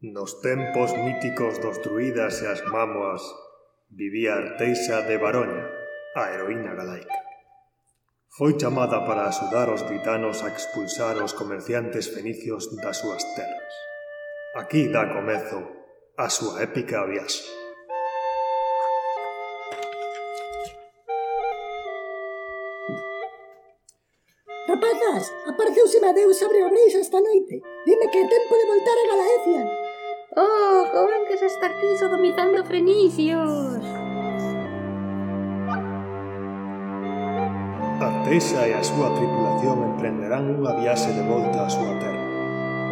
Nos tempos míticos dos druidas e as mámoas vivía Arteixa de Baroña, a heroína galaica. Foi chamada para axudar os britanos a expulsar os comerciantes fenicios das súas terras. Aquí dá comezo a súa épica viaxe. Rapazas, apareceuseme a Deus sobre o breis esta noite. Dime que é tempo de voltar a Galaecia. Oh, joven que se está aquí sodomizando frenicios. Artesa e a súa tripulación emprenderán unha viaxe de volta á súa terra.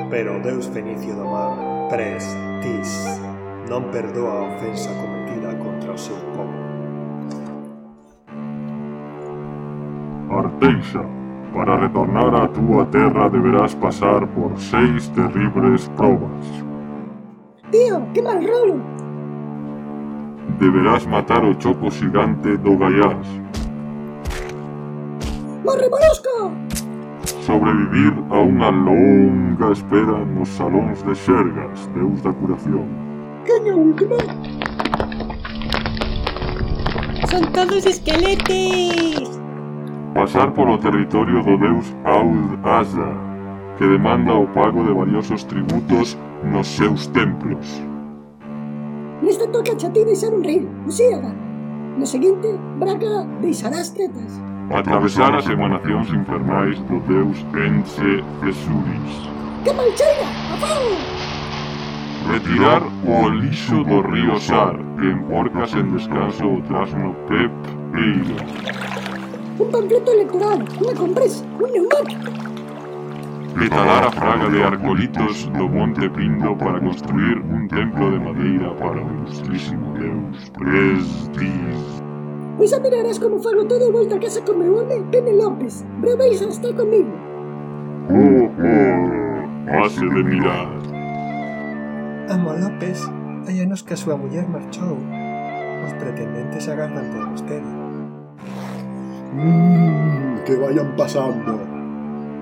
Pero o deus fenicio do mar, Prestis, non perdoa a ofensa cometida contra o seu povo. Arteixa, para retornar á túa terra deberás pasar por seis terribles probas. Tío, que mal rolo. Deberás matar o choco xigante do Gaiás, Morre molusco! sobrevivir a unha longa espera nos salóns de Xergas, deus da curación. Caña última. Son todos esqueletes. Pasar polo territorio do deus Aud Asa, que demanda o pago de valiosos tributos nos seus templos. Nesta toca xa ti deixar un río, Lusíada. No seguinte, Braga deixará as tretas. Atravesar as emanacións infernais do deus Ence Cesuris. Que malcheira, a fogo! Retirar o lixo do río Sar, que emporcas en descanso o trasno Pep Eira. Un panfleto electoral, unha compresa, un neumático, Petalar a fraga de arcolitos do Monte Pindo para construir un templo de madeira para o ilustrísimo deus Prestis. Pois a mirarás como fago todo volta a casa con meu home, Pene López. Breveisa está comigo. Oh, oh, pase de mirar. Amo López, hai anos que a súa muller marchou. Os pretendentes agardan por vostede. Mmm, que vayan pasando.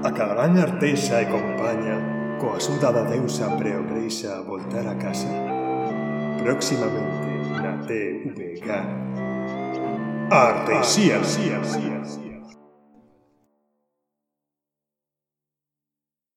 A cabrán artesa e compaña coa axuda da deusa preocreixa voltar a casa. Próximamente na TVG. Artesia, xía.